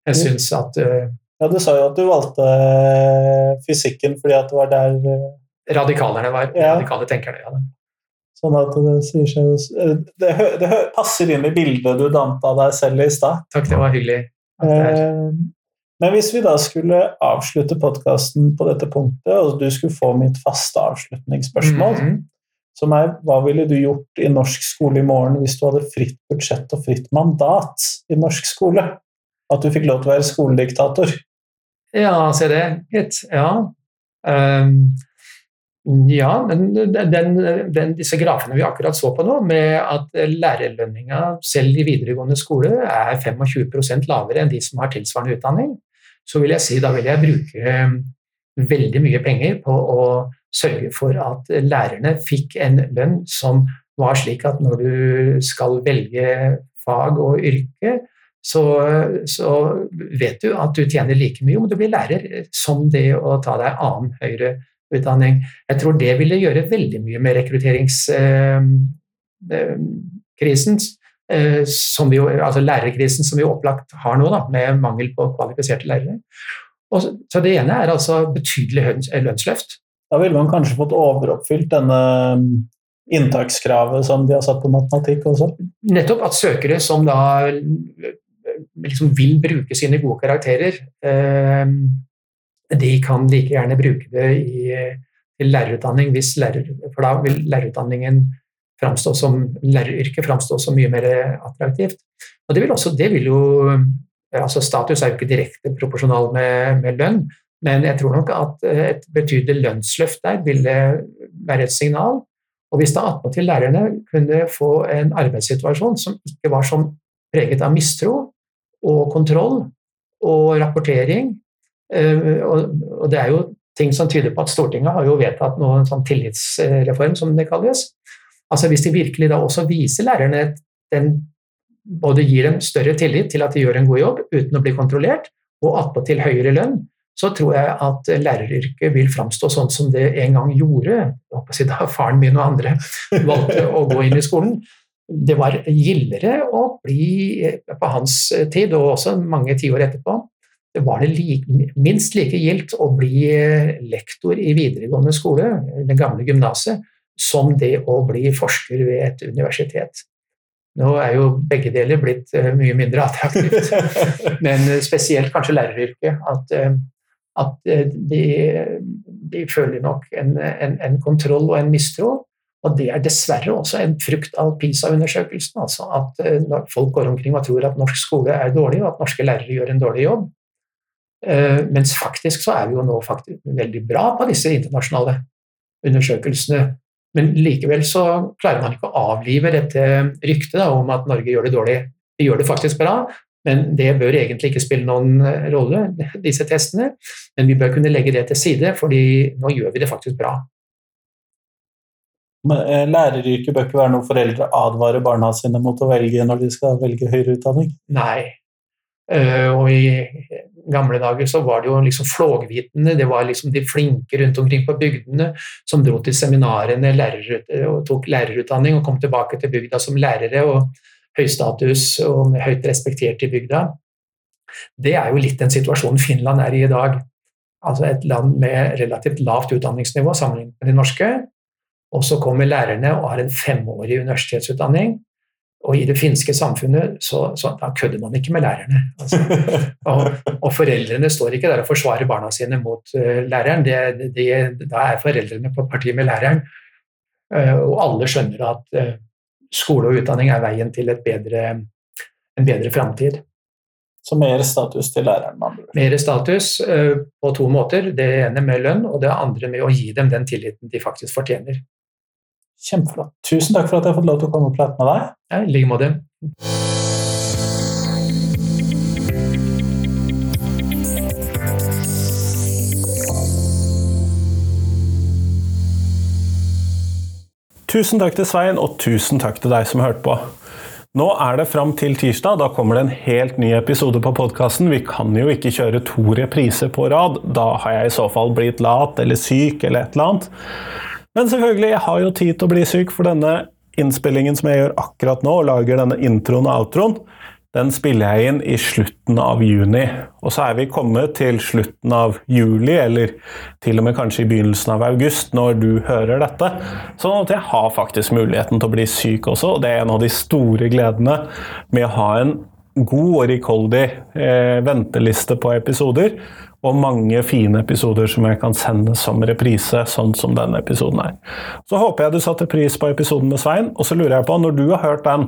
Jeg syns at uh, Ja, du sa jo at du valgte eh, fysikken fordi at det var der uh, Radikalerne var. Ja. Radikale tenkerne, ja. Sånn at det sier seg det, det, passer inn i bildet du dannet av deg selv i stad. Takk, det var hyggelig. Men hvis vi da skulle avslutte podkasten på dette punktet, og du skulle få mitt faste avslutningsspørsmål, mm -hmm. som er hva ville du gjort i norsk skole i morgen hvis du hadde fritt budsjett og fritt mandat i norsk skole? At du fikk lov til å være skolediktator? Ja, se det. Gitt. Ja. Um, ja, den, den, disse grafene vi akkurat så på nå, med at lærerlønninga selv i videregående skole er 25% lavere enn de som har tilsvarende utdanning, så vil jeg si da vil jeg bruke veldig mye penger på å sørge for at lærerne fikk en lønn som var slik at når du skal velge fag og yrke, så, så, vet du at du tjener like mye om du blir lærer som det å ta deg annen høyere utdanning. Jeg tror det ville gjøre veldig mye med rekrutteringskrisen, eh, eh, altså lærerkrisen som vi opplagt har nå, da, med mangel på kvalifiserte lærere. Og, så Det ene er altså betydelig lønnsløft. Da ville man kanskje fått overoppfylt denne um, inntakskravet som de har satt på matematikk også? Nettopp at søkere som da liksom vil bruke sine gode karakterer, eh, de kan like gjerne bruke det i, i lærerutdanning, hvis lærer, for da vil lærerutdanningen framstå som læreryrket framstå som mye mer attraktivt. Og det vil, også, det vil jo altså Status er jo ikke direkte proporsjonal med, med lønn, men jeg tror nok at et betydelig lønnsløft der ville være et signal. Og hvis da attpåtil lærerne kunne få en arbeidssituasjon som ikke var som preget av mistro og kontroll og rapportering eh, Og det er jo ting som tyder på at Stortinget har jo vedtatt noen sånn tillitsreform, som det kalles. Altså Hvis de virkelig da også viser lærerne den både gir dem større tillit til at de gjør en god jobb uten å bli kontrollert, og attpåtil høyere lønn, så tror jeg at læreryrket vil framstå sånn som det en gang gjorde da faren min og andre valgte å gå inn i skolen. Det var gildere å bli på hans tid, og også mange tiår etterpå. Det var det like, minst like gildt å bli lektor i videregående skole, det gamle gymnaset, som det å bli forsker ved et universitet. Nå er jo begge deler blitt eh, mye mindre attraktivt, men spesielt kanskje læreryrket. At, eh, at eh, de, de, føler nok en, en, en, kontroll og en mistro. Og det er dessverre også en frukt av PISA-undersøkelsen. altså At folk går omkring og tror at norsk skole er dårlig, og at norske lærere gjør en dårlig jobb. Mens faktisk så er vi jo nå veldig bra på disse internasjonale undersøkelsene. Men likevel så klarer man ikke å avlive dette ryktet da, om at Norge gjør det dårlig. Vi gjør det faktisk bra, men det bør egentlig ikke spille noen eh, rolle, disse testene. Men vi bør kunne legge det til side, fordi nå gjør vi det faktisk bra. Eh, Læreryrket bør ikke være noe foreldre advarer barna sine mot å velge når de skal velge høyere utdanning? Nei, Uh, og i gamle dager så var det jo liksom flågvitene, det var liksom de flinke rundt omkring på bygdene som dro til seminarene lærer, og tok lærerutdanning og kom tilbake til bygda som lærere og høy status og høyt respektert i bygda. Det er jo litt den situasjonen Finland er i i dag. Altså et land med relativt lavt utdanningsnivå sammenlignet med det norske. Og så kommer lærerne og har en femårig universitetsutdanning og i det finske samfunnet så, så da kødder man ikke med lærerne. Altså, og, og, foreldrene står ikke der og forsvarer barna sine mot uh, læreren. Det, det, da er foreldrene på parti med læreren. Uh, og alle skjønner at uh, skole og utdanning er veien til bedre, en bedre framtid. Så mer status til læreren? Mer status på to måter. Det ene med lønn, og det andre med å gi dem den tilliten de faktisk fortjener. Kjempeflott. Tusen takk for at jeg har fått lov til å komme og prate med deg. Ja, I like måte. Tusen takk til Svein, og tusen takk til deg som hørte på. Nå er det fram til tirsdag. Da kommer det en helt ny episode på podkasten. Vi kan jo ikke kjøre to repriser på rad. Da har jeg i så fall blitt lat eller syk eller et eller annet. Men selvfølgelig, jeg har jo tid til å bli syk, for denne innspillingen som jeg gjør akkurat nå, og lager denne introen og outroen, den spiller jeg inn i slutten av juni. Og så er vi kommet til slutten av juli, eller til og med kanskje i begynnelsen av august, når du hører dette. Sånn at jeg har faktisk muligheten til å bli syk også, og det er en av de store gledene med å ha en god og rikholdig eh, venteliste på episoder. Og mange fine episoder som jeg kan sende som reprise, sånn som denne episoden er. Så håper jeg du satte pris på episoden med Svein, og så lurer jeg på, når du har hørt den,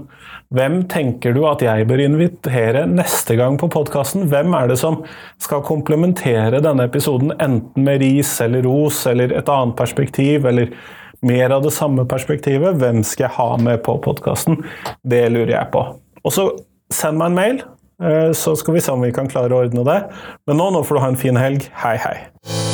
hvem tenker du at jeg bør invitere neste gang på podkasten? Hvem er det som skal komplementere denne episoden, enten med ris eller ros, eller et annet perspektiv, eller mer av det samme perspektivet? Hvem skal jeg ha med på podkasten? Det lurer jeg på. Og så send meg en mail så skal vi se om vi kan klare å ordne det. Men nå, nå får du ha en fin helg. Hei, hei.